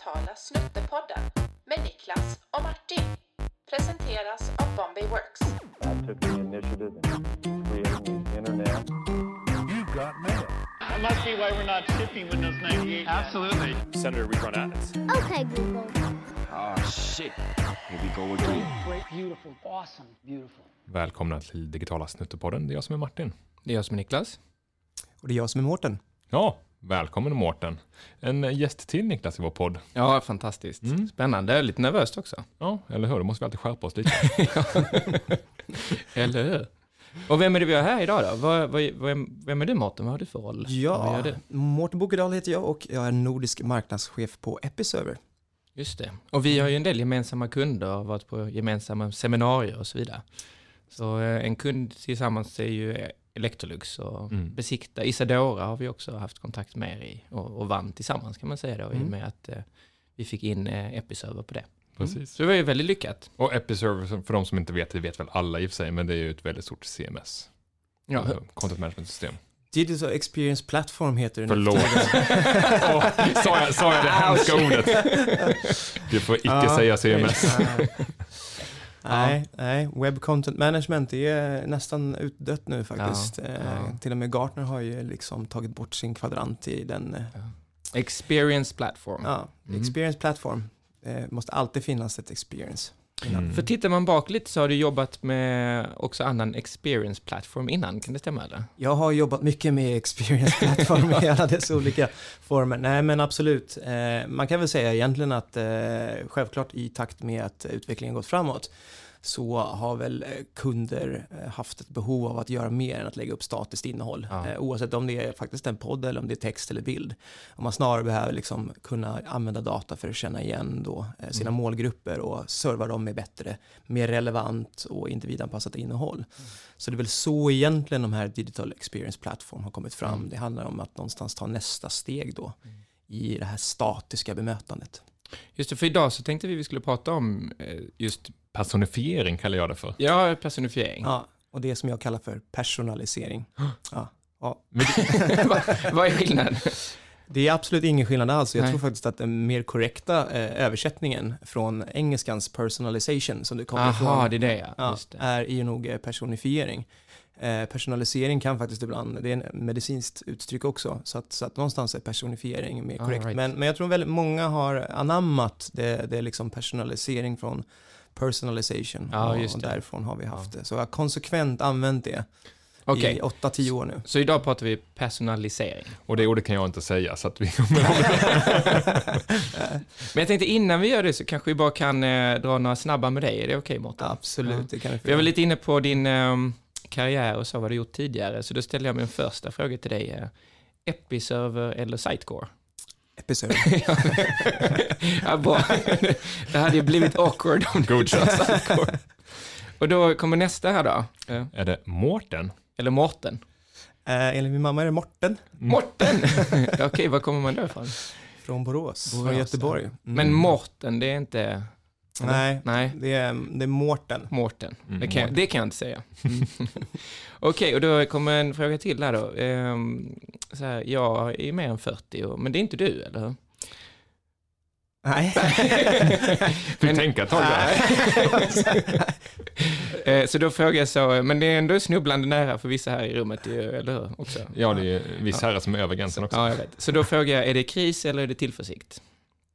digitala Snuttepodden med Niklas och Martin. Presenteras av Bombay Works. I took the initiative in creating the internet. You got mail. That must be why we're not shipping Windows 98. Absolutely. Senator rerun ads. Okay, Google. Oh shit. Here we go again. Great, beautiful, awesome, beautiful. Välkomna till Digitala Snuttepodden. Det är jag som är Martin. Det är jag som är Niklas. Och det är jag som är Mårten. Ja, välkommen Mårten. En gäst till Niklas i vår podd. Ja, fantastiskt. Mm. Spännande. Lite nervöst också. Ja, eller hur? Då måste vi alltid skärpa oss lite. Eller hur? Och vem är det vi har här idag då? Vad, vad, vem, vem är du Mårten? Vad har du för roll? Ja? Mårten Bokedal heter jag och jag är nordisk marknadschef på Episerver. Just det. Och vi har ju en del gemensamma kunder och varit på gemensamma seminarier och så vidare. Så eh, en kund tillsammans är ju Electrolux och Mm. Besikta. Isadora har vi också haft kontakt med i och, och vann tillsammans kan man säga då i och Mm. med att eh, vi fick in eh, Episerver på det. Precis. Så det var ju väldigt lyckat. Och Episerver, för de som inte vet, det vet väl alla i och för sig, men det är ju ett väldigt stort CMS. Ja, Alltså, Content Management System. Digital Experience Platform heter det nu Förlåt. för tiden. Åh, sa, jag, sa jag det hemska ordet? Du får icke Ja. säga CMS. Nej, nej, Web Content Management är nästan utdött nu faktiskt. Ja, Eh, ja. Till och med Gartner har ju liksom tagit bort sin kvadrant i den. eh, Experience Platform. Ja, Mm. Experience Platform. Det måste alltid finnas ett experience. Mm. För tittar man bak lite så har du jobbat med också annan experience platform innan, kan det stämma eller? Jag har jobbat mycket med experience platform i alla dess olika former. Nej, men absolut. Eh, man kan väl säga egentligen att eh, självklart i takt med att utvecklingen gått framåt så har väl eh, kunder eh, haft ett behov av att göra mer än att lägga upp statiskt innehåll. Ja. Eh, oavsett om det är faktiskt en podd eller om det är text eller bild. Om man snarare behöver liksom kunna använda data för att känna igen då, sina Mm. målgrupper och serva dem med bättre, mer relevant och individanpassat innehåll. Mm. Så det är väl så egentligen de här Digital Experience Platform har kommit fram. Mm. Det handlar om att någonstans ta nästa steg då i det här statiska bemötandet. Just det, för idag så tänkte vi vi skulle prata om eh, just, Personifiering kallar jag det för. ja, personifiering. Ja, och det som jag kallar för personalisering. Ja, ja. vad, vad är skillnaden? Det är absolut ingen skillnad alls. Jag Nej. tror faktiskt att den mer korrekta eh, översättningen från engelskans personalization som du kommer Aha, ifrån det är det ja. ja, Just det. är ju nog eh, personifiering. Eh, personalisering kan faktiskt ibland, det är en medicinskt uttryck också, så att, så att någonstans är personifiering mer All korrekt. right. Men, men jag tror väldigt många har anammat det, det är liksom personalisering från personalization Ja, och, just och därifrån har vi haft det. Så jag har konsekvent använt det Okej, i 8-10 år nu. så idag pratar vi personalisering. Och det ordet kan jag inte säga, så att vi... Men jag tänkte innan vi gör det så kanske vi bara kan eh, dra några snabba med dig. Är det okej Mårten? Absolut, Ja. det kan vi jag var lite inne på din ehm, karriär och så, vad du gjort tidigare, så då ställer jag min första fråga till dig. Eh, Episerver eller Sitecore? Episode. ja, bra. Det hade ju blivit awkward om du Godkänt. sa Sitecore. Och då kommer nästa här då. Är det Mårten? Eller Mårten. Eh, enligt min mamma är det Morten Mårten! Okej, var kommer man då ifrån? från Borås, Borås, från Göteborg. ja. Mm. Men Mårten, det är inte... Nej, Nej, det är, det är Mårten. Mårten. Mm, Det, kan, det kan jag inte säga. Okej, och då kommer en fråga till här då. Ehm, så här, jag är mer än 40, och, men det är inte du, eller hur? Nej. Fick tänka ett tag där. Eh, Så då frågar jag så, men det är ändå snubblande nära för vissa här i rummet, eller hur? Också. Ja, det är viss herre som är över gränsen också. Ja, jag vet. Så då frågar jag, är det kris eller är det tillförsikt?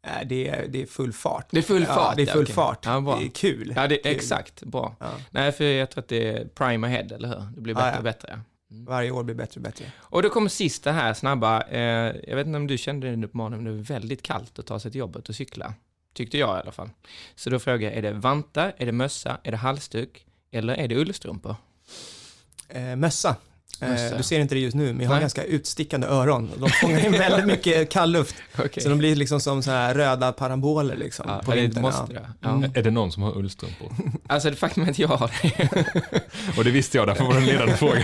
Nej, det är, det är full fart. Det är full Ja, fart, det är ja, full okej. fart. Ja, det är kul. Ja, det, Kul. exakt. Bra. Ja. Nej, för jag tror att det är prime ahead, eller hur? Det blir Ja, bättre ja. och bättre. Varje år blir bättre och bättre. Och då kommer sista här, snabba. Eh, jag vet inte om du kände det nu på morgonen, men det är väldigt kallt att ta sig till jobbet och cykla. Tyckte jag i alla fall. Så då frågar jag, är det vantar, är det mössa, är det halsduk eller är det ullstrumpor? Eh, mössa. Eh, du ser inte det just nu, men jag har Nej. ganska utstickande öron. De fångar in väldigt mycket kall luft. Okej. Så de blir liksom som så här röda paraboler liksom. Ja, på vintern, måste det. Ja. Mm. Är det någon som har ullstrumpor? Alltså det faktum att jag har det. Och det visste jag, därför var det en ledande fråga.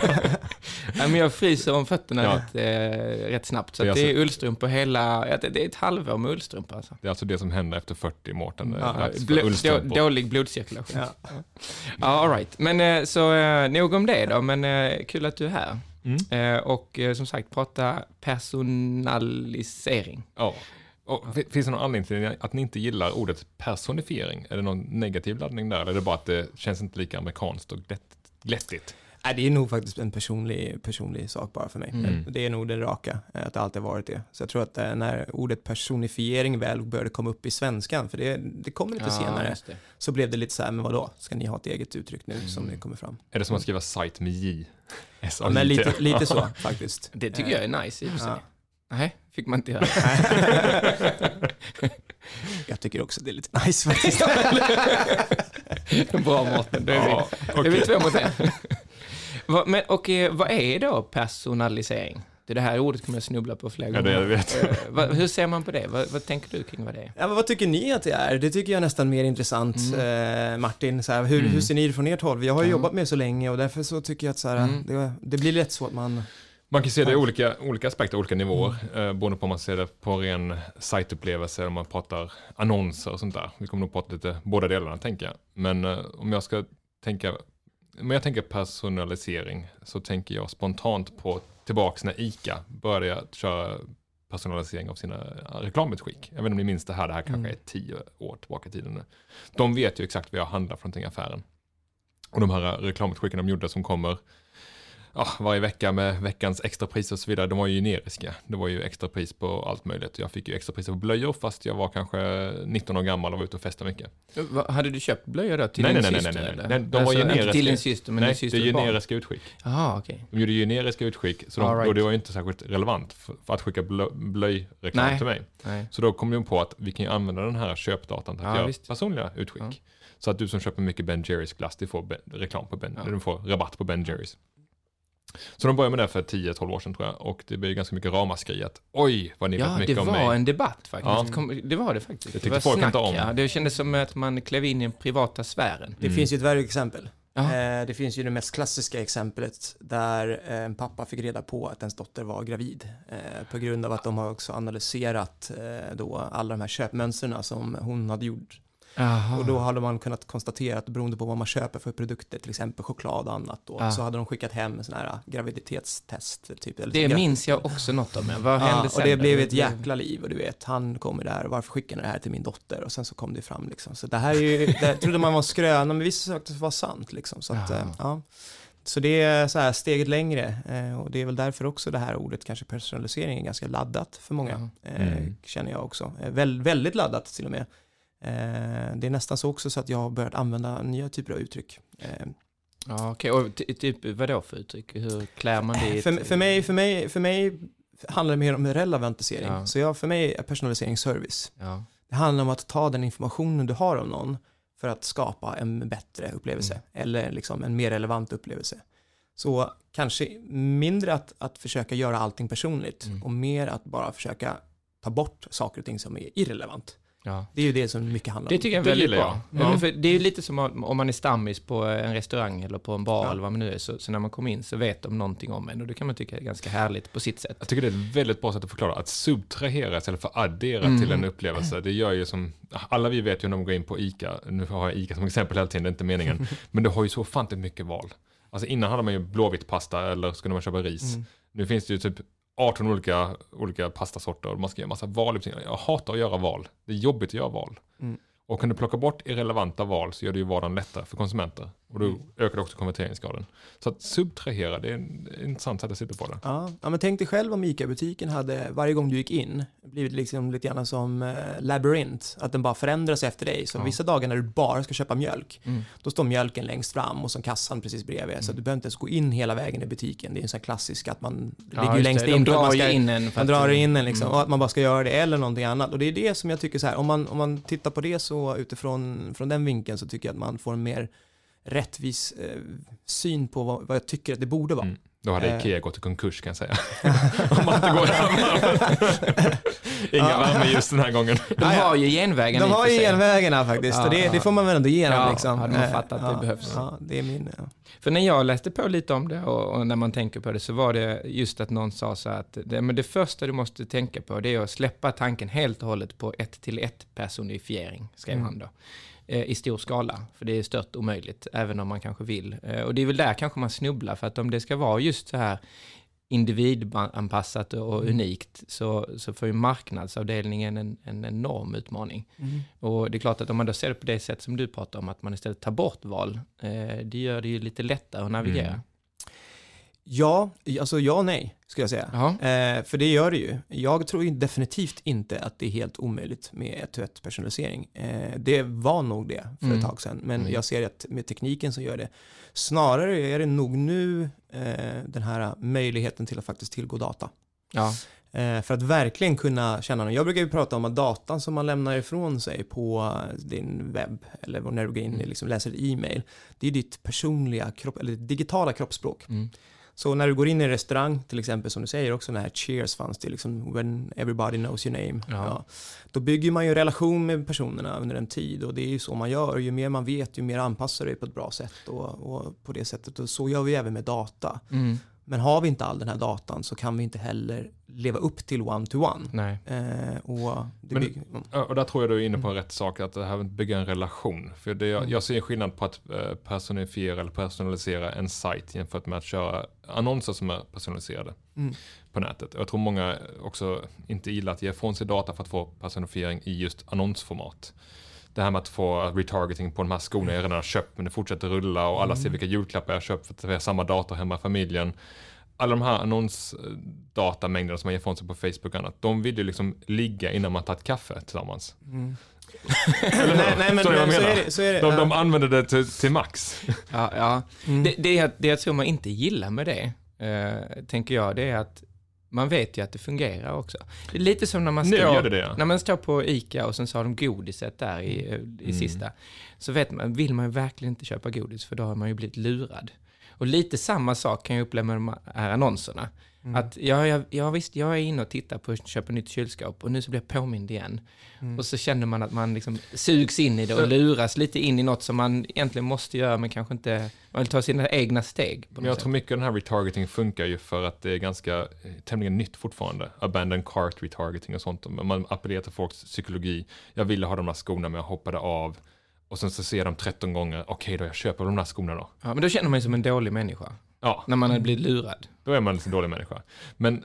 Ja, men jag fryser om fötterna Ja. rätt, eh, rätt snabbt. Så Det är alltså- ullstrumpor hela, det det är ett halvår med ullstrumpor alltså. Det är alltså det som händer efter 40, Mårten. Ja, Ja, Bl- dålig blodcirkulation. Ja. Ja, all right. Men eh, så eh, nog om det då, men eh, kul att du är här. Mm. Eh, och eh, som sagt, prata personalisering. Ja. Och, fi- finns det någon anledning till att ni inte gillar ordet personifiering? Är det någon negativ laddning där? Eller är det bara att det känns inte lika amerikanskt och glättigt? Nej, det är nog faktiskt en personlig, personlig sak bara för mig. Mm. Det är nog det raka, eh, att det alltid har varit det. Så jag tror att eh, när ordet personifiering väl började komma upp i svenskan, för det, det kommer lite senare, just det. så blev det lite så här, men vadå, ska ni ha ett eget uttryck nu som Mm. det kommer fram? Är det som att skriva site med J? Ja, men lite, lite så faktiskt. Det tycker jag är nice i och för sig. Ja. Nej, fick man inte göra. Jag tycker också det är lite nice faktiskt. Bra Mårten, då är vi, Ja, då är vi två mot en. Vad- Men, och eh, vad är då personalisering? Det, är det här ordet kommer jag snubbla på flera Ja, gånger. det jag vet. Eh, vad, hur ser man på det? Vad, vad tänker du kring vad det är? Ja, men vad tycker ni att det är? Det tycker jag är nästan mer intressant, eh, Martin. Så här, hur, Mm. hur ser ni det från ert håll? Jag har ju Ja. jobbat med så länge och därför så tycker jag att så här, Mm. det, det blir lätt så att man... Man kan se det i olika, olika aspekter, olika nivåer, eh, beroende på om man ser det på ren sajtupplevelse eller om man pratar annonser och sånt där. Vi kommer nog prata lite båda delarna, tänker jag. Men eh, om jag ska tänka, om jag tänker personalisering så tänker jag spontant på tillbaks när ICA började att köra personalisering av sina reklamutskick. Jag vet inte om ni minns det här, det här kanske Mm. är tio år tillbaka i tiden nu. De vet ju exakt vad jag handlar för någonting i affären. Och de här reklamutskicken de gjorde som kommer ja, varje vecka med veckans extrapris och så vidare, de var ju generiska. Det var ju extrapris på allt möjligt. Jag fick ju extrapriser på blöjor fast jag var kanske 19 år gammal och var ute och festade mycket. Vad- Hade du köpt blöjor då till Nej, din nej, nej, syster? nej, nej, eller? nej. De var alltså, inte generiska. till din syster, men Nej, din det systers är barn? generiska utskick. Jaha, okej. De gjorde generiska utskick, så de, All right. och det var ju inte särskilt relevant för, för att skicka blö, blöjreklam Nej. till mig. Nej. Så då kom de på att vi kan ju använda den här köpdatan till att Ja, göra visst. personliga utskick. Ja. Så att du som köper mycket Ben Jerrys glass, du får ben, reklam på Ben, Ja. du får rabatt på Ben Jerrys. Så de började med det för 10-12 år sedan tror jag och det blev ganska mycket ramaskri att oj vad ni vet Ja, det mycket om var mig. en debatt faktiskt. Ja. Det var det faktiskt. Det Det, tyckte var folk snack, inte om. Ja. Det kändes som att man klev in i den privata sfären. Det Mm. finns ju ett värre exempel. Ja. Eh, det finns ju det mest klassiska exemplet där en pappa fick reda på att ens dotter var gravid. Eh, på grund av att de har också analyserat eh, då alla de här köpmönstren som hon hade gjort. Jaha. Och då hade man kunnat konstatera att beroende på vad man köper för produkter, till exempel choklad och annat då, Ja. så hade de skickat hem sån här graviditetstest. Typ, eller det minns jag också något om. Vad Ja, hände och sen? det då? blev ett jäkla liv och du vet, han kommer där, varför skickar ni det här till min dotter? Och sen så kom det fram liksom. Så det här är ju, det trodde man var skröna, men vissa saker var sant liksom. Så att, eh, ja. Så det är så här steget längre eh, och det är väl därför också det här ordet kanske personalisering är ganska laddat för många, eh, Mm. känner jag också. Eh, väl, väldigt laddat till och med. Eh, det är nästan så också så att jag har börjat använda nya typer av uttryck. Eh, Ja, okej. Och ty- typ, vad då för uttryck? Hur klär man det i för, för, mig, för, mig, för mig handlar det mer om relevantisering. Ja. Så jag, för mig är personalisering service. Ja. Det handlar om att ta den informationen du har om någon för att skapa en bättre upplevelse Mm. eller liksom en mer relevant upplevelse. Så kanske mindre att, att försöka göra allting personligt Mm. och mer att bara försöka ta bort saker och ting som är irrelevant. Ja. Det är ju det som mycket handlar Det om. tycker jag är Det väldigt bra. Ja. Mm. För det är ju lite som om om man är stammis på en restaurang eller på en bar Ja. eller vad man nu är. Så, så när man kommer in så vet de någonting om en och det kan man tycka är ganska härligt på sitt sätt. Jag tycker det är ett väldigt bra sätt att förklara. Att subtrahera istället för att addera Mm. till en upplevelse. Det gör ju som, alla vi vet ju när man går in på ICA, nu har jag ICA som exempel hela tiden, det är inte meningen. men du har ju så ofantligt mycket val. Alltså innan hade man ju blåvitt pasta eller skulle man köpa ris. Mm. Nu finns det ju typ 18 olika, olika pastasorter och man ska göra massa val. Jag hatar att göra val. Det är jobbigt att göra val. Mm. Och kan du plocka bort irrelevanta val så gör det ju vardagen lättare för konsumenter. Och då Mm. ökar också konverteringsgraden. Så att subtrahera, det är en intressant sätt att sitta på det. Ja, ja, men tänk dig själv om ICA-butiken hade varje gång du gick in blivit liksom lite grann som eh, labyrint, att den bara förändras efter dig. Så Ja. vissa dagar när du bara ska köpa mjölk, Mm. då står mjölken längst fram och så kassan precis bredvid. Så du behöver inte ens gå in hela vägen i butiken. Det är en sån här klassisk att man ligger ju just längst det. in. De drar man ska, in en. man att- drar in en liksom, Mm. och att man bara ska göra det eller någonting annat. Och det är det som jag tycker så här, om man, om man tittar på det så utifrån från den vinkeln så tycker jag att man får en mer rättvis eh, syn på vad, vad jag tycker att det borde vara. Mm. Då hade Eh. Ikea gått i konkurs kan jag säga. Om man inte går Inga Ja. värmeljus den här gången. De har ju genvägen i De har ju genvägarna faktiskt, Ja, det, ja. det får man väl ändå ge dem Ja, liksom. hade man Eh, fattat att det behövs. Ja, det är min... Ja. För när jag läste på lite om det och, och när man tänker på det så var det just att någon sa så att det, men det första du måste tänka på det är att släppa tanken helt och hållet på ett till ett personifiering, skrev Mm. han då. Eh, I stor skala, för det är stört omöjligt, även om man kanske vill. Eh, och det är väl där kanske man snubblar, för att om det ska vara just så här individanpassat och unikt så, så får ju marknadsavdelningen en, en enorm utmaning. Och det är klart att om man då ser det på det sätt som du pratar om, att man istället tar bort val, eh, det gör det ju lite lättare att navigera. Mm. Ja, alltså ja och nej, skulle jag säga. Eh, för det gör det ju. Jag tror ju definitivt inte att det är helt omöjligt med ett till ett personalisering. Eh, det var nog det för Mm. ett tag sedan, men Mm. jag ser att med tekniken så gör det. Snarare är det nog nu eh, den här möjligheten till att faktiskt tillgå data. Ja. Eh, för att verkligen kunna känna någon. Jag brukar ju prata om att datan som man lämnar ifrån sig på din webb eller när du går in och liksom läser e-mail, det är ditt personliga kropp, eller digitala kroppsspråk. Mm. Så när du går in i en restaurang, till exempel som du säger också, när Cheers fanns det liksom, when everybody knows your name. Ja. Ja. Då bygger man ju relation med personerna under en tid och det är ju så man gör. Ju mer man vet, ju mer anpassar du dig på ett bra sätt och, och på det sättet. Och så gör vi även med data. Mm. Men har vi inte all den här datan så kan vi inte heller leva upp till one-to-one. Nej. Eh, och Men- bygger, mm. Och där tror jag du är inne på rätt sak, att det här med att bygga en relation. För det, Mm. jag, jag ser en skillnad på att eh, personifiera eller personalisera en sajt jämfört med att köra annonser som är personaliserade Mm. på nätet. Och jag tror många också inte gillar att ge ifrån sig data för att få personifiering i just annonsformat. Det här med att få retargeting på de här skorna jag redan har köpt men det fortsätter rulla och alla ser vilka julklappar jag har köpt för att vi har samma dator hemma i familjen. Alla de här annonsdatamängderna som man ger ifrån sig på Facebook och annat, de vill ju liksom ligga innan man tagit kaffe tillsammans. Eller hur? nej, nej, men, vad men så, menar? är det, så är det. De, de använder det till, till max. Ja, ja. Mm. Det, det, jag- det jag tror man inte gillar med det, eh, tänker jag, det är att man vet ju att det fungerar också. Det är lite som när man står, gör det det, ja. när man står på ICA och sen så har de godiset där i, eh, i Mm. sista. Så vet man, vill man ju verkligen inte köpa godis för då har man ju blivit lurad. Och lite samma sak kan jag uppleva med de här annonserna. Mm. Att ja, jag, ja, visst, jag är inne och tittar på att köpa nytt kylskåp och nu så blir jag påmind igen. Mm. Och så känner man att man liksom sugs in i det och luras lite in i något som man egentligen måste göra men kanske inte, man vill ta sina egna steg. Men jag något tror mycket av den här retargeting funkar ju för att det är ganska eh, tämligen nytt fortfarande. Abandoned cart retargeting och sånt. Man appellerar till folks psykologi. Jag ville ha de här skorna men jag hoppade av. Och sen så ser de 13 gånger, okej då jag köper de här skorna då. Ja, men då känner man sig som en dålig människa. Ja, När man har blivit lurad. då är man en dålig människa. Men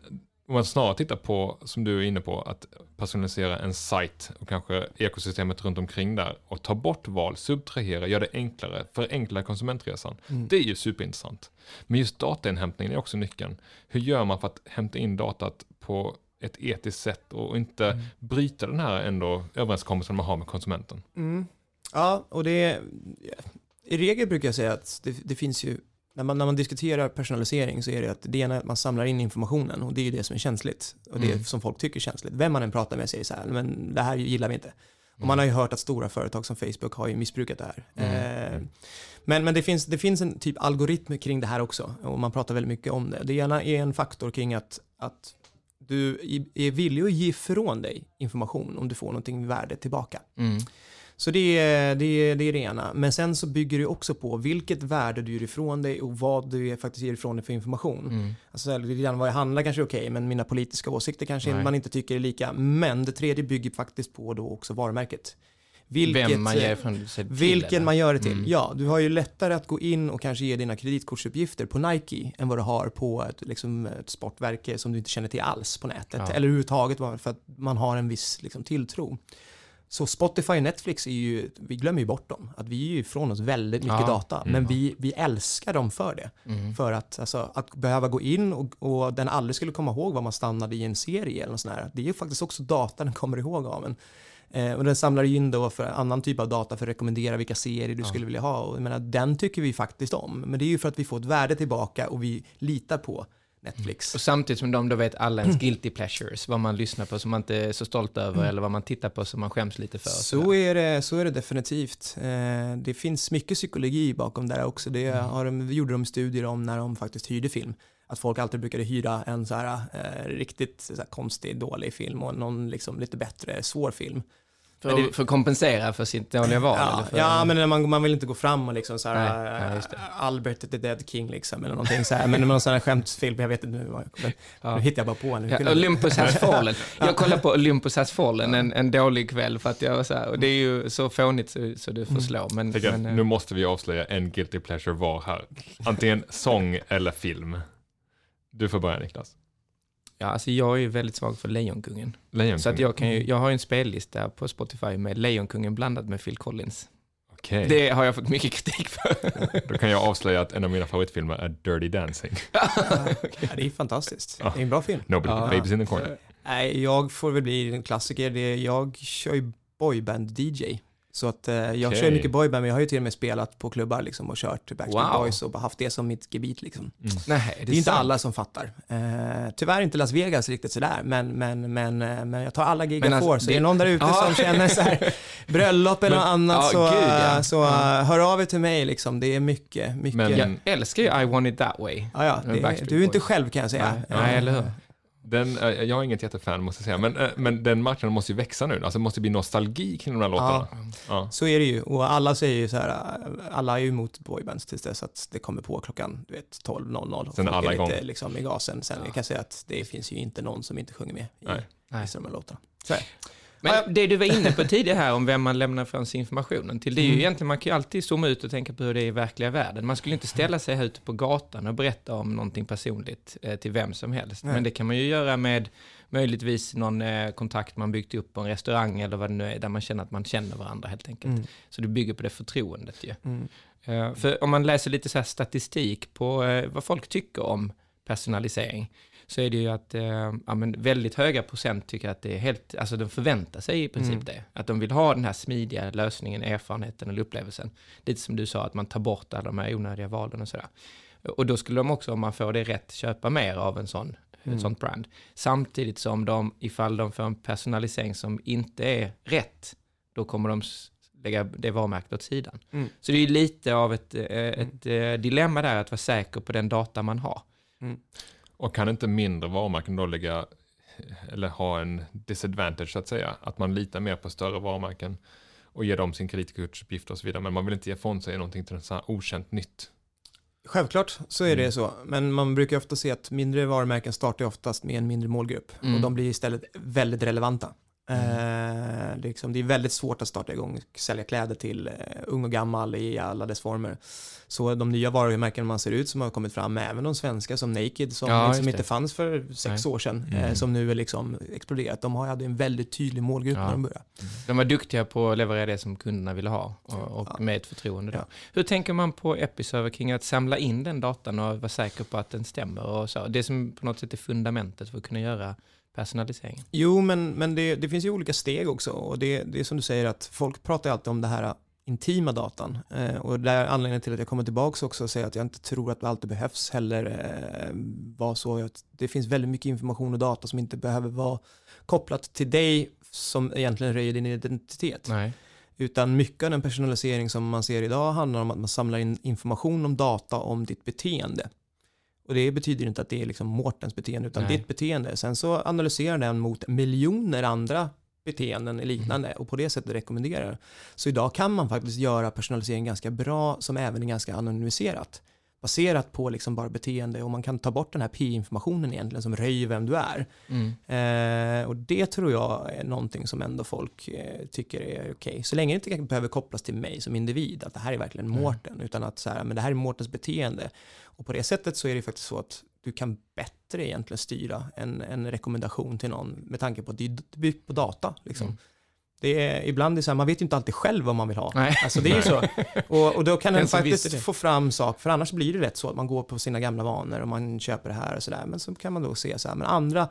om man snarare tittar på, som du är inne på, att personalisera en sajt och kanske ekosystemet runt omkring där och ta bort val, subtrahera, göra det enklare, förenkla konsumentresan. Mm. Det är ju superintressant. Men just datainhämtningen är också nyckeln. Hur gör man för att hämta in datat på ett etiskt sätt och inte Mm. bryta den här ändå överenskommelsen man har med konsumenten? Mm. Ja, och det är, i regel brukar jag säga att det, det finns ju, när man, när man diskuterar personalisering så är det att det ena är att man samlar in informationen och det är ju det som är känsligt och det Mm. som folk tycker är känsligt. Vem man än pratar med säger så här, men det här gillar vi inte. Och Mm. man har ju hört att stora företag som Facebook har ju missbrukat det här. Mm. Eh, men men det, finns, det finns en typ algoritm kring det här också och man pratar väldigt mycket om det. Det ena är en faktor kring att, att du är villig att ge ifrån dig information om du får någonting värde tillbaka. Mm. Så det är, det, är, det är det ena. Men sen så bygger det också på vilket värde du ger ifrån dig och vad du faktiskt ger ifrån dig för information. Mm. Alltså lite grann vad jag handlar kanske är okej, men mina politiska åsikter kanske Nej. man inte tycker är lika. Men det tredje bygger faktiskt på då också varumärket. Vilket, Vem man eh, ger från sig till. vilken eller? man gör det till. Mm. Ja, du har ju lättare att gå in och kanske ge dina kreditkortsuppgifter på Nike än vad du har på ett, liksom, ett sportverke som du inte känner till alls på nätet. Ja. Eller överhuvudtaget för att man har en viss liksom, tilltro. Så Spotify och Netflix är ju, vi glömmer ju bort dem. Att vi är ju ifrån oss väldigt mycket Ja. data. Mm. Men vi, vi älskar dem för det. Mm. För att, alltså, att behöva gå in och, och den aldrig skulle komma ihåg vad man stannade i en serie eller något sånt här. Det är ju faktiskt också data den kommer ihåg av en. Eh, och den samlar in då för annan typ av data för att rekommendera vilka serier du Ja. skulle vilja ha. Och jag menar, den tycker vi faktiskt om. Men det är ju för att vi får ett värde tillbaka och vi litar på Netflix. Och samtidigt som de då vet alla ens guilty pleasures, vad man lyssnar på som man inte är så stolt över eller vad man tittar på som man skäms lite för. Så är, det, så är det definitivt. Eh, det finns mycket psykologi bakom det här också. Det har de, gjorde de studier om när de faktiskt hyrde film. Att folk alltid brukade hyra en så här, eh, riktigt så här, konstig, dålig film och någon liksom, lite bättre, svår film. För, det- för att kompensera för sitt dåliga val? Ja, eller för, ja men när man, man vill inte gå fram och liksom så här, Nej, det. eh, Albert the Dead King liksom, eller någonting så här. Men någon sån här skämtfilm, jag vet inte nu, men, Ja. nu hittar jag bara på nu. Ja, Olympus has fallen. Jag kollade på Olympus has fallen en, en dålig kväll för att jag var så här, och det är ju så fånigt så, så du får slå. Men, men, eh, nu måste vi avslöja en guilty pleasure var här. Antingen sång eller film. Du får börja Niklas. Ja, alltså jag är ju väldigt svag för Lejonkungen. Lejonkungen. Så att jag, kan ju, jag har ju en spellista på Spotify med Lejonkungen blandat med Phil Collins. Okej, Det har jag fått mycket kritik för. då kan jag avslöja att en av mina favoritfilmer är Dirty Dancing. Ja, det är fantastiskt. Det är en bra film. Nobody Ja. babies in the corner. Nej, jag får väl bli en klassiker. Det, jag kör ju boyband-DJ. Så att eh, jag Okej. kör mycket boyband, men jag har ju till och med spelat på klubbar liksom och kört Backstreet Wow. Boys och bara haft det som mitt gebit liksom. Nej, Det är inte alla som fattar. Eh, tyvärr inte Las Vegas riktigt sådär, men, men, men, eh, men jag tar alla gig jag alltså, får. Så det- är det någon där ute som känner så här, bröllop eller Men- något annat ja, så, gud, ja. eh, så eh, hör av er till mig liksom. Det är mycket, mycket. Men- Jag älskar ju I want it that way. ja, ja, det, du är inte själv kan jag säga. Nej, nej, eller hur? Den, eh, jag är inget jättefan måste jag säga, men, eh, men den marknaden måste ju växa nu. Alltså det måste bli nostalgi kring de här låtarna. Ja. Så är det ju. Och alla säger ju så här, äh, alla är ju emot boybands tills dess att det kommer på klockan du vet, 12.00. och Sen alla lite igång. liksom i gasen. Sen jag kan säga att det finns ju inte någon som inte sjunger med i Nej. Av de här låtarna. Så är det. Men det du var inne på tidigare här om vem man lämnar från sig informationen till, det är ju Mm. egentligen, man kan ju alltid zooma ut och tänka på hur det är i verkliga världen. Man skulle inte ställa sig här ute på gatan och berätta om någonting personligt eh, till vem som helst. Nej. Men det kan man ju göra med möjligtvis någon eh, kontakt man byggt upp på en restaurang eller vad det nu är, där man känner att man känner varandra helt enkelt. Mm. Så det bygger på det förtroendet ju. Mm. Eh, För om man läser lite så statistik på vad folk tycker om personalisering, så är det ju att eh, ja, men väldigt höga procent tycker att det är helt, alltså de förväntar sig i princip Mm. det. Att de vill ha den här smidiga lösningen, erfarenheten eller upplevelsen. Lite som du sa, att man tar bort alla de här onödiga valen och sådär. Och då skulle de också, om man får det rätt, köpa mer av en sån, Mm. ett sånt brand. Samtidigt som de, ifall de får en personalisering som inte är rätt, då kommer de lägga det varumärket åt sidan. Mm. Så det är lite av ett, eh, ett eh, dilemma där, att vara säker på den data man har. Och kan inte mindre varumärken då lägga, eller ha en disadvantage så att säga, att man litar mer på större varumärken och ger dem sin kreditkortsuppgift och så vidare, men man vill inte ge ifrån sig någonting till här okänt nytt. Självklart så är Mm. det så, men man brukar ofta se att mindre varumärken startar oftast med en mindre målgrupp Mm. och de blir istället väldigt relevanta. Mm. Eh, det, är liksom, det är väldigt svårt att starta igång och sälja kläder till eh, ung och gammal i alla dess former. Så de nya varumärken man ser ut som har kommit fram, även de svenska som Naked som Ja, liksom inte fanns för sex Nej. år sedan, Mm. eh, som nu är liksom exploderat. De har- hade en väldigt tydlig målgrupp Ja. när de började. De var duktiga på att leverera det som kunderna ville ha och, och Ja. med ett förtroende. Då. Hur tänker man på Episerver kring att samla in den datan och vara säker på att den stämmer och så? Det som på något sätt är fundamentet för att kunna göra personaliseringen. Jo, men, men det, det finns ju olika steg också och det, det är som du säger att folk pratar alltid om det här intima datan eh, och det är anledningen till att jag kommer tillbaka också och säger att jag inte tror att det alltid behövs heller eh, vara så. Det finns väldigt mycket information och data som inte behöver vara kopplat till dig som egentligen röjer din identitet. Nej. Utan mycket av den personalisering som man ser idag handlar om att man samlar in information om data om ditt beteende. Och det betyder inte att det är liksom Mårtens beteende, utan Nej. ditt beteende. Sen så analyserar den mot miljoner andra beteenden liknande och på det sättet rekommenderar. Så idag kan man faktiskt göra personalisering ganska bra som även är ganska anonymiserat. Baserat på liksom bara beteende och man kan ta bort den här P-informationen egentligen som röjer vem du är. Mm. Eh, och det tror jag är någonting som ändå folk eh, tycker är okej. Så länge det inte behöver kopplas till mig som individ, att det här är verkligen Mm. Mårten, utan att så här, men det här är Mårtens beteende. Och på det sättet så är det faktiskt så att du kan bättre egentligen styra en, en rekommendation till någon med tanke på att det är på data. Liksom. Mm. Det är, ibland är det så här, man vet ju inte alltid själv vad man vill ha. Nej. Alltså det är ju så. Och, och då kan Den visste faktiskt få fram saker, för annars blir det rätt så att man går på sina gamla vanor och man köper det här och sådär. Men så kan man då se så här, men andra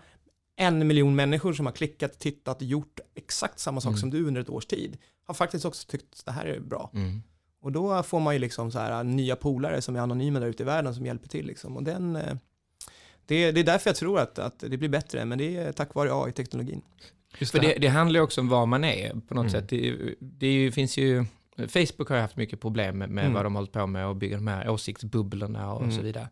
en miljon människor som har klickat, tittat, gjort exakt samma sak Mm. som du under ett års tid har faktiskt också tyckt att det här är bra. Mm. Och då får man ju liksom så här nya polare som är anonyma där ute i världen som hjälper till liksom. Och den, eh, det, det är därför jag tror att, att det blir bättre, men det är tack vare AI-teknologin. Just För det, det, handlar ju också om var man är på något Mm. sätt. Det, det ju, finns ju, Facebook har ju haft mycket problem med, med Mm. vad de har hållit på med och bygga de här åsiktsbubblorna och Mm. så vidare.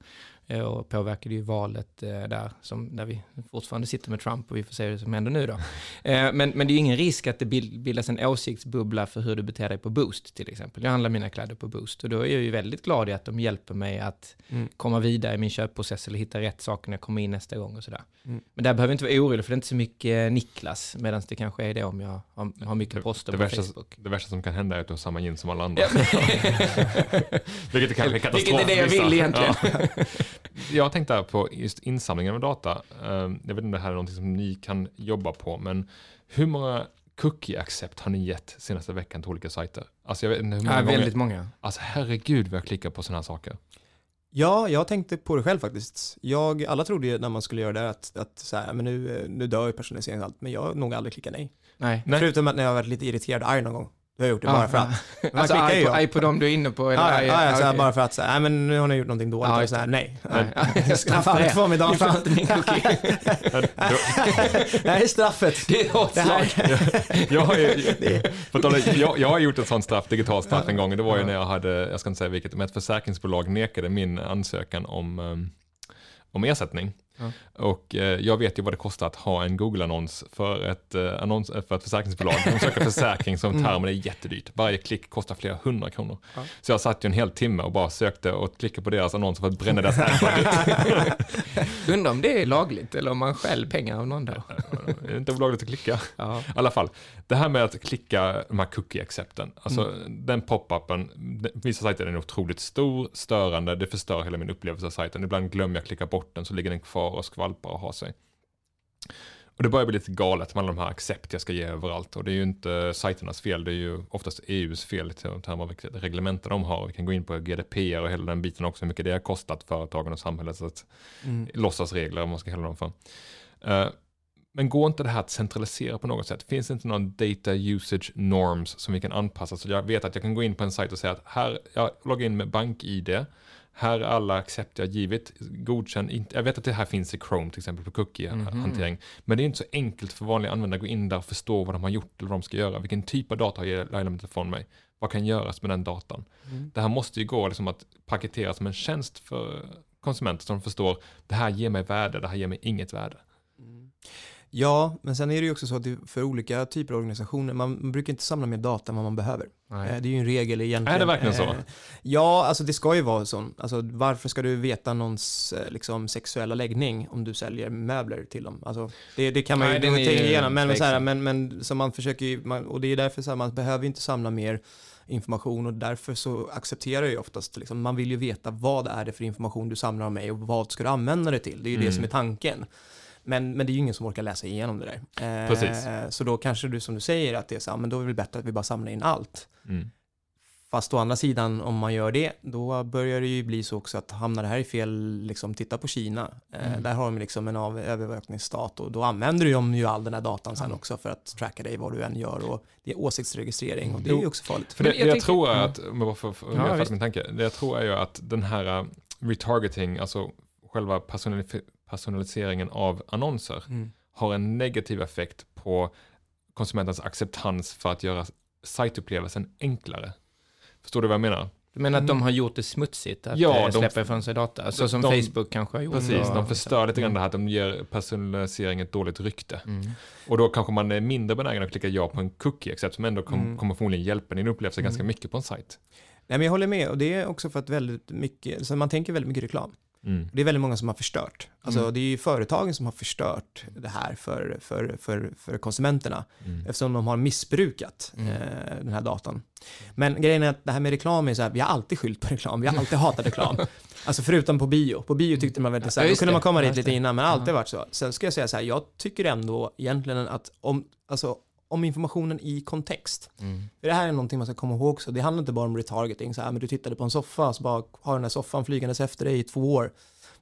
Eh, Och påverkade ju valet eh, där, som, där vi fortfarande sitter med Trump och vi får se vad som händer nu då. Eh, Men, men det är ju ingen risk att det bil- bildas en åsiktsbubbla för hur du beter dig på Boost till exempel. Jag handlar mina kläder på Boost och då är jag ju väldigt glad i att de hjälper mig att Mm. komma vidare i min köpprocess eller hitta rätt saker när jag kommer in nästa gång och sådär. Mm. Men där behöver jag inte vara orolig för det är inte så mycket Niklas, medan det kanske är det om jag har, har mycket det, poster det, på värsta, Facebook. det värsta som kan hända är att du har samma jeans som alla andra. Vilket är kanske är katastrof. Vilket är det jag vill egentligen. Ja. Jag tänkte på just insamlingen av data. Eh, Jag vet inte om det här är någonting som ni kan jobba på, men hur många cookie accept har ni gett senaste veckan till olika sajter? Alltså jag vet inte hur många Ja, gånger. väldigt många. Alltså herregud vad jag klickar på sådana här saker. Ja, jag tänkte på det själv faktiskt. Jag, alla trodde ju när man skulle göra det att, att så här, men nu, eh, nu dör ju personaliseringen och allt, men jag har nog aldrig klickat nej. Nej. Nej. Förutom att när jag har varit lite irriterad och arg någon gång. Då har jag gjort det Ja, bara för att. Alltså arg på, jag. arg på dem du är inne på? Eller Ja, ja, ja, så här, okej. bara för att säga, nej men nu har ni gjort någonting dåligt. Ja, så här, nej. Nej. Straffa er. inte min cookie. Det här är straffet. Det är slag. Jag har, ju, jag, jag har gjort ett sånt straff, digitalt straff en gång. Det var ju när jag hade, jag ska inte säga vilket, men ett försäkringsbolag nekade min ansökan om, um, om ersättning. Och eh, jag vet ju vad det kostar att ha en Google-annons för ett, eh, annons, för ett försäkringsbolag. De söker försäkring som term och det är jättedyrt. Varje klick kostar flera hundra kronor. Ja. Så jag satt ju en hel timme och bara sökte och klickade på deras annonser för att bränna deras ad-budget. Undrar om det är lagligt eller om man stjäl pengar av någon då. Det är inte olagligt att klicka. Ja. I alla fall, det här med att klicka de här cookie-accepten, alltså den pop-upen, vissa sajter är otroligt stor, störande, det förstör hela min upplevelse av sajten. Ibland glömmer jag att klicka bort den så ligger den kvar och skvalpar och har sig. Och det börjar bli lite galet med alla de här accept jag ska ge överallt och det är ju inte sajternas fel, det är ju oftast EUs fel i termer av vilka reglementen de har. Vi kan gå in på GDPR och hela den biten också, hur mycket det har kostat företagen och samhället, så att Mm. låtsasregler, om man ska kalla dem för. Eh, men går inte det här att centralisera på något sätt? Finns det inte någon data usage norms som vi kan anpassa? Så jag vet att jag kan gå in på en sajt och säga att här, jag loggar in med bank-id, här är alla accept jag givit, godkänn inte. Jag vet att det här finns i Chrome till exempel på cookie-hantering. Men det är inte så enkelt för vanliga användare att gå in där och förstå vad de har gjort eller vad de ska göra. Vilken typ av data har Laila med ifrån mig? Vad kan göras med den datan? Det här måste ju gå liksom att paketera som en tjänst för konsumenter som förstår det här ger mig värde, det här ger mig inget värde. Ja, men sen är det ju också så att det, för olika typer av organisationer, man, brukar inte samla mer data än vad man behöver. Eh, Det är ju en regel egentligen. Är det verkligen så? Eh, Ja, alltså det ska ju vara så. Alltså varför ska du veta någons eh, liksom, sexuella läggning om du säljer möbler till dem? Alltså, det, det kan man Nej, ju tänka igenom, men, men, så här, men, men så man försöker ju, man, och det är därför så här, man behöver inte samla mer information och därför så accepterar jag ju oftast, liksom, man vill ju veta vad är det för information du samlar om mig och vad ska du använda det till? Det är ju det Mm. som är tanken. Men, men det är ju ingen som orkar läsa igenom det där. Eh, Precis. Så då kanske du som du säger att det är så men då är det bättre att vi bara samlar in allt. Mm. Fast å andra sidan, om man gör det, då börjar det ju bli så också att hamnar det här i fel, liksom titta på Kina. Eh, Mm. Där har de liksom en av, övervakningsstat och då använder de ju all den här datan sen också för att tracka dig vad du än gör och det är åsiktsregistrering och det är ju också farligt. För det, det jag jag, tänker- tror är Ja. att, om jag bara får, Ja, min tanke, det jag tror är ju att den här uh, retargeting, alltså själva personali- personaliseringen av annonser, Mm. har en negativ effekt på konsumentens acceptans för att göra sajtupplevelsen enklare. Förstår du vad jag menar? Du menar att de Mm. har gjort det smutsigt att Ja, de- släppa ifrån sig data? Så som de- Facebook kanske har gjort. Precis, de förstör lite grann Mm. det här att de ger personalisering ett dåligt rykte. Mm. Och då kanske man är mindre benägen att klicka ja på en cookie, except som ändå kom, Mm. kommer förmodligen hjälpa din upplevelse ganska Mm. mycket på en sajt. Nej men jag håller med och det är också för att väldigt mycket, så man tänker väldigt mycket reklam. Mm. Det är väldigt många som har förstört. Alltså Mm. det är ju företagen som har förstört det här för, för, för, för konsumenterna. Mm. eftersom de har missbrukat Mm. eh, den här datan. Men grejen är att det här med reklam är så här, vi har alltid skyllt på reklam, vi har alltid hatat reklam. Alltså förutom på bio. På bio tyckte man väldigt så här, Ja, då kunde det. man komma dit lite det. innan, men Ja. alltid varit så. Sen ska jag säga så här, jag tycker ändå egentligen att om, alltså, om informationen i kontext, Mm. för det här är någonting man ska komma ihåg också, det handlar inte bara om retargeting, så här, men du tittade på en soffa, så bara har den här soffan flygandes efter dig i två år.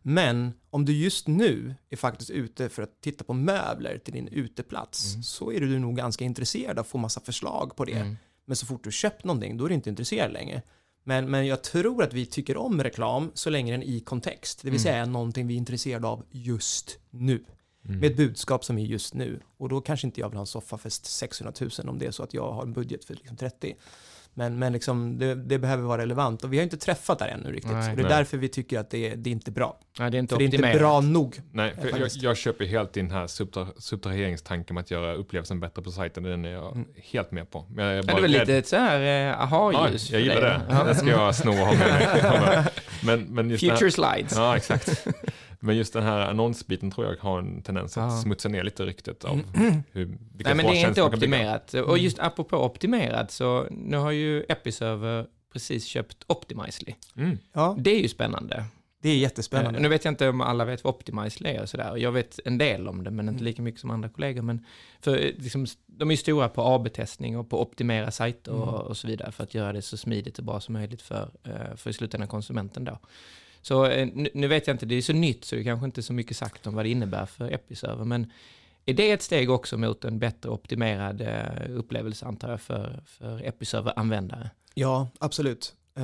Men om du just nu är faktiskt ute för att titta på möbler till din uteplats Mm. så är du nog ganska intresserad av att få massa förslag på det. Mm. Men så fort du köpt någonting då är du inte intresserad längre. Men, men jag tror att vi tycker om reklam så länge den är i kontext, det vill Mm. säga någonting vi är intresserade av just nu. Mm. Med ett budskap som är just nu. Och då kanske inte jag vill ha en soffa för 600 000 om det är så att jag har en budget för liksom 30. Men, men liksom, det, det behöver vara relevant och vi har inte träffat där ännu riktigt. Nej. och det är Nej. därför vi tycker att det, det är inte bra. Nej, det är inte För det är inte optimerat. bra nog. Nej, för jag, jag köper helt din här subtra subtraheringstanken med att göra upplevelsen bättre på sajten. Den är jag Mm. helt med på. Men jag är Ja, bara det är väl rädd- lite ett så här eh, Ja, aha-ljus jag för gillar det. Ja. Det ska jag sno och ha med mig. Men, men just det här, Future slides. Ja, exakt. Men just den här annonsbiten tror jag har en tendens att Ja. smutsa ner lite ryktet av hur, vilka Nej, men det är inte optimerat. Och just apropå optimerat så nu har ju Episerver precis köpt Optimizely. Mm. Ja. Det är ju spännande. Det är Eh, jättespännande. Nu vet jag inte om alla vet vad Optimize är och sådär. Jag vet en del om det, men Mm. inte lika mycket som andra kollegor. Men för, eh, liksom, de är ju stora på AB-testning och på optimera sajter och, Mm. och så vidare för att göra det så smidigt och bra som möjligt för, eh, för i slutändan konsumenten då. Så eh, nu, vet jag inte, det är så nytt så det kanske inte är så mycket sagt om vad det innebär för Episerver, men är det ett steg också mot en bättre optimerad eh, upplevelse antar jag för, för Episerver-användare? Ja, absolut. Eh,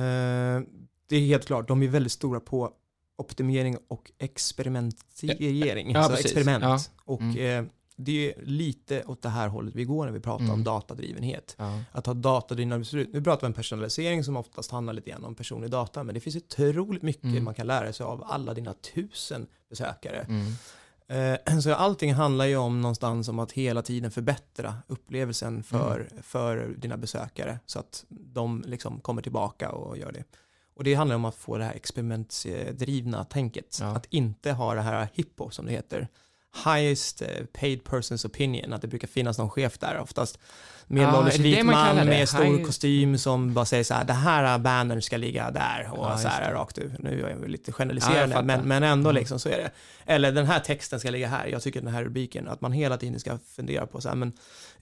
det är helt klart, de är väldigt stora på optimering och experimentering. Ja, alltså precis. experiment. Ja. Och Mm. Det är lite åt det här hållet vi går när vi pratar om Mm. datadrivenhet. Ja. Att ha datadrivna beslut. Nu pratar vi om personalisering som oftast handlar lite grann om personlig data, men det finns otroligt mycket Mm. man kan lära sig av alla dina tusen besökare. Mm. Eh, Så allting handlar ju om någonstans om att hela tiden förbättra upplevelsen för, Mm. för dina besökare så att de liksom kommer tillbaka och gör det. Och det handlar om att få det här experimentdrivna tänket. Ja. Att inte ha det här hippo som det heter. Highest eh, paid person's opinion, att det brukar finnas någon chef där, oftast medelålders det vit man man det? med stor High- kostym som bara säger så här, det här bannern ska ligga där och Ja, så här rakt ut. Nu är jag lite generaliserande, fattar. men, men ändå Mm. liksom så är det. Eller den här texten ska ligga här, jag tycker den här rubriken, att man hela tiden ska fundera på så här, men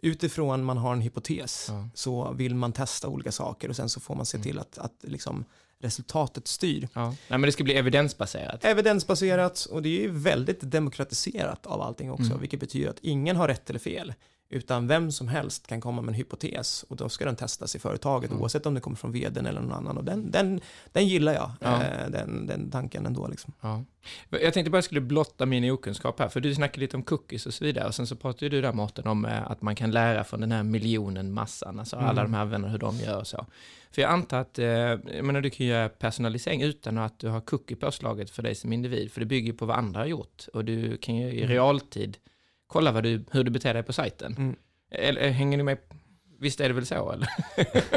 utifrån man har en hypotes Ja. så vill man testa olika saker och sen så får man se Mm. till att, att liksom resultatet styr. Ja. Nej, men det ska bli evidensbaserat. Evidensbaserat och det är ju väldigt demokratiserat av allting också, Mm. vilket betyder att ingen har rätt eller fel, utan vem som helst kan komma med en hypotes och då ska den testas i företaget, Mm. oavsett om det kommer från vdn eller någon annan. Och den, den, den gillar jag, Ja. eh, den, den tanken ändå. Liksom. Ja. Jag tänkte bara jag skulle blotta min okunskap här, för du snackade lite om cookies och så vidare, och sen så pratade du där Mårten om eh, att man kan lära från den här miljonen massan, alltså alla Mm. de här användarna, hur de gör och så. För jag antar att, eh, jag menar du kan göra personalisering utan att du har cookie påslaget för dig som individ, för det bygger på vad andra har gjort, och du kan ju i Mm. realtid kolla vad du, hur du beter dig på sajten. Mm. Eller eh, hänger ni med? Visst är det väl så, eller?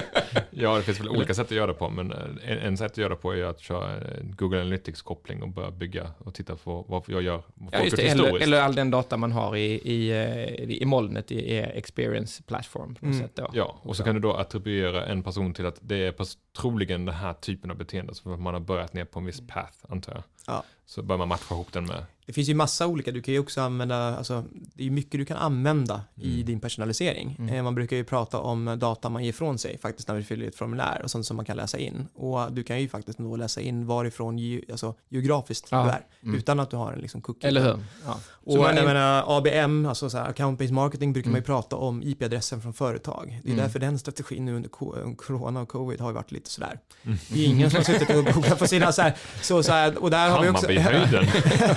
Ja, det finns väl olika sätt att göra det på, men eh, en, en sätt att göra det på är att köra eh, Google Analytics-koppling och börja bygga och titta på vad jag gör. Vad Ja, just det. Eller, eller all den data man har i, i, i molnet i er experience platform Mm. sätt då. Ja, och så kan du då attribuera en person till att det är troligen den här typen av beteende, att man har börjat ner på en viss path, antar jag. Ja. Så börjar man matcha ihop den med Det finns ju massa olika, du kan ju också använda, alltså det är mycket du kan använda i Mm. din personalisering. Mm. Eh, Man brukar ju prata om data man ger ifrån sig faktiskt när vi fyller i ett formulär och sånt som man kan läsa in. Och du kan ju faktiskt nå läsa in varifrån ge, alltså, geografiskt Ja. du är, Mm. utan att du har en liksom cookie. Eller hur? Ja. Och Så man jag menar ABM, alltså så här, account based marketing brukar man Mm. ju prata om IP-adressen från företag. Det är Mm. därför den strategin nu under co- corona och covid har varit lite sådär. Mm. Det är ingen som har suttit och googlat på sina så här, så, så här och där har vi också... Hammarbyhöjden,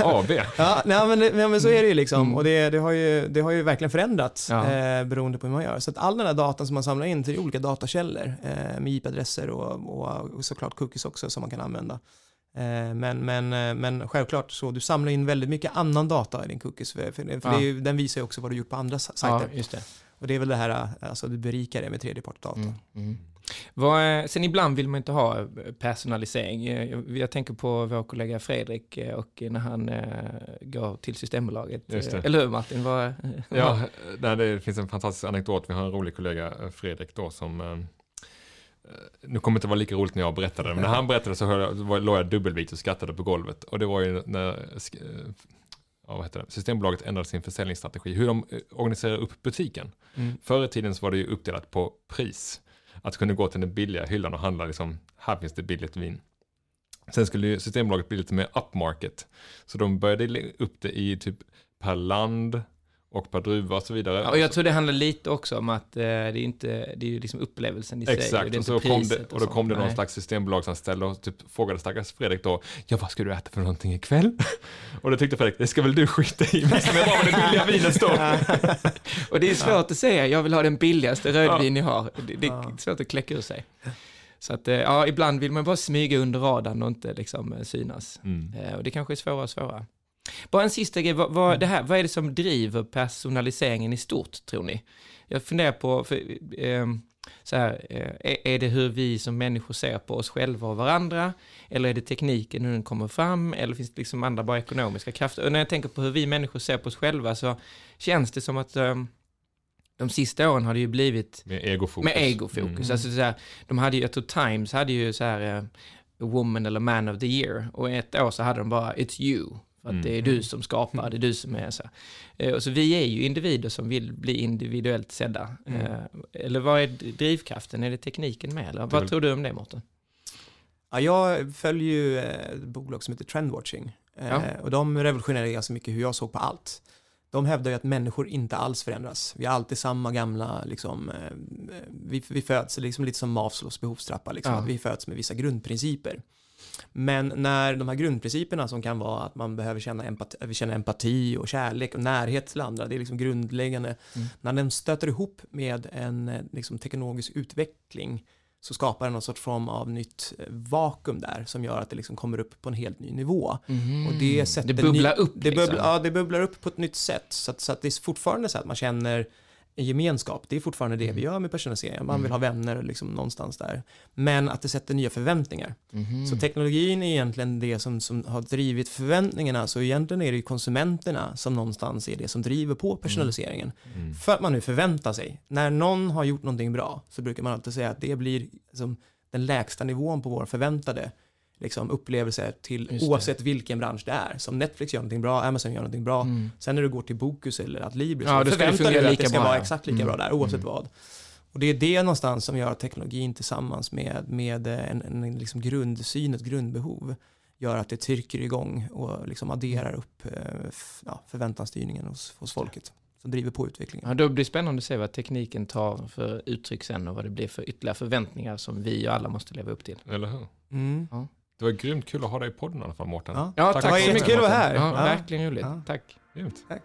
AB. Ja, nej, men, nej, men så är det ju liksom. Mm. Och det, det, har ju, det har ju verkligen förändrats Ja. eh, beroende på hur man gör. Så att all den här datan som man samlar in till olika datakällor eh, med IP-adresser och, och, och såklart cookies också som man kan använda. Eh, men, men, eh, men självklart så du samlar in väldigt mycket annan data i din cookies. För, för, för Ja. ju, den visar ju också vad du gjort på andra sa- ja, sajter. just det. Och det är väl det här, eh, alltså du berikar det med tredjepartsdata. Mm. Mm. Vad, eh, sen ibland vill man inte ha eh, personalisering. Eh, Jag, jag tänker på vår kollega Fredrik och när han eh, går till Systembolaget. Eller hur Martin? Vad, Ja, nej, det finns en fantastisk anekdot. Vi har en rolig kollega, Fredrik, då, som... eh, Nu kommer det inte vara lika roligt när jag berättade det, men när han berättade så jag- låg jag dubbelvikt och skrattade på golvet. Och det var ju när vad heter det? Systembolaget ändrade sin försäljningsstrategi, hur de eh, organiserar upp butiken. Mm. Förr i tiden så var det ju uppdelat på pris. Att kunna gå till den billiga hyllan och handla liksom, här finns det billigt vin. Sen skulle ju Systembolaget bli lite mer upmarket. Så de började upp det i typ per land och per druva och så vidare. Ja, och jag tror det handlar lite också om att eh, det är inte, det är ju liksom upplevelsen i sig. Exakt, det är och, så kom det, och då kom det någon Nej. slags systembolagsanställd och typ frågade stackars Fredrik då, ja vad ska du äta för någonting ikväll? och då tyckte Fredrik, det ska väl du skita i, visa mig var det billiga vinet står. Och det är svårt att säga, jag vill ha den billigaste rödvin ni har. Det, det är Ja. svårt att kläcka ur sig. Så att, eh, ja, ibland vill man bara smyga under radarn och inte liksom eh, synas. Mm. Eh, Och det kanske är svårare och svårare. Bara en sista grej, vad, vad, det här, vad är det som driver personaliseringen i stort, tror ni? Jag funderar på, för, eh, så här, eh, är, det hur vi som människor ser på oss själva och varandra? Eller är det tekniken, hur den kommer fram? Eller finns det liksom andra bara ekonomiska krafter? Och när jag tänker på hur vi människor ser på oss själva så känns det som att eh, de sista åren har det ju blivit Med egofokus. med egofokus. Mm. Alltså så här, de hade ju, jag tror Times hade ju så här, eh, woman eller man of the year. Och ett år så hade de bara It's you. För att Mm. det är du som skapar, det är du som är så. Eh, Och så vi är ju individer som vill bli individuellt sedda. Mm. Eh, Eller vad är drivkraften? Är det tekniken med? Eller vad tror du om det, Mårten? Ja, jag följer ju eh, ett bolag som heter Trendwatching. Eh, Ja. Och de revolutionerade ganska mycket hur jag såg på allt. De hävdar ju att människor inte alls förändras. Vi är alltid samma gamla, liksom, vi, vi föds liksom lite som Maslows behovstrappa, liksom, Ja. att vi föds med vissa grundprinciper. Men när de här grundprinciperna som kan vara att man behöver känna empati, vi känner empati och kärlek och närhet till andra, det är liksom grundläggande. Mm. När den stöter ihop med en eh, liksom, teknologisk utveckling så skapar den någon sorts form av nytt eh, vakuum där som gör att det liksom kommer upp på en helt ny nivå. Och det sätter Mm. det bubblar ny, upp det liksom. bubblar, Ja, det bubblar upp på ett nytt sätt. Så att, så att det är fortfarande så att man känner en gemenskap. Det är fortfarande det vi gör med personalisering. Man vill ha vänner liksom någonstans där. Men att det sätter nya förväntningar. Mhm. Så teknologin är egentligen det som, som har drivit förväntningarna. Så egentligen är det ju konsumenterna som någonstans är det som driver på personaliseringen. Mm. För att man nu förväntar sig. När någon har gjort någonting bra så brukar man alltid säga att det blir som den lägsta nivån på vår förväntade liksom, upplevelse till Just det. oavsett vilken bransch det är. Som Netflix gör någonting bra, Amazon gör någonting bra. Mm. Sen när du går till Bokus eller Adlibris Ja, så förväntar du dig att det ska bra, vara ja. exakt lika Mm. bra där oavsett Mm. vad. Och det är det någonstans som gör att teknologin tillsammans med, med en, en liksom grundsyn, ett grundbehov gör att det trycker igång och liksom adderar upp eh, ja, förväntansstyrningen hos, hos folket. Som driver på utvecklingen. Ja, då blir det spännande att se vad tekniken tar för uttryck sen och vad det blir för ytterligare förväntningar som vi och alla måste leva upp till. Eller hur? Mm. Det var grymt kul att ha dig i podden i alla fall, Mårten. Ja. Tack tack, så mycket. mycket. Kul att vara här. Ja, Ja. verkligen roligt. Ja. Tack. Grymt. Tack.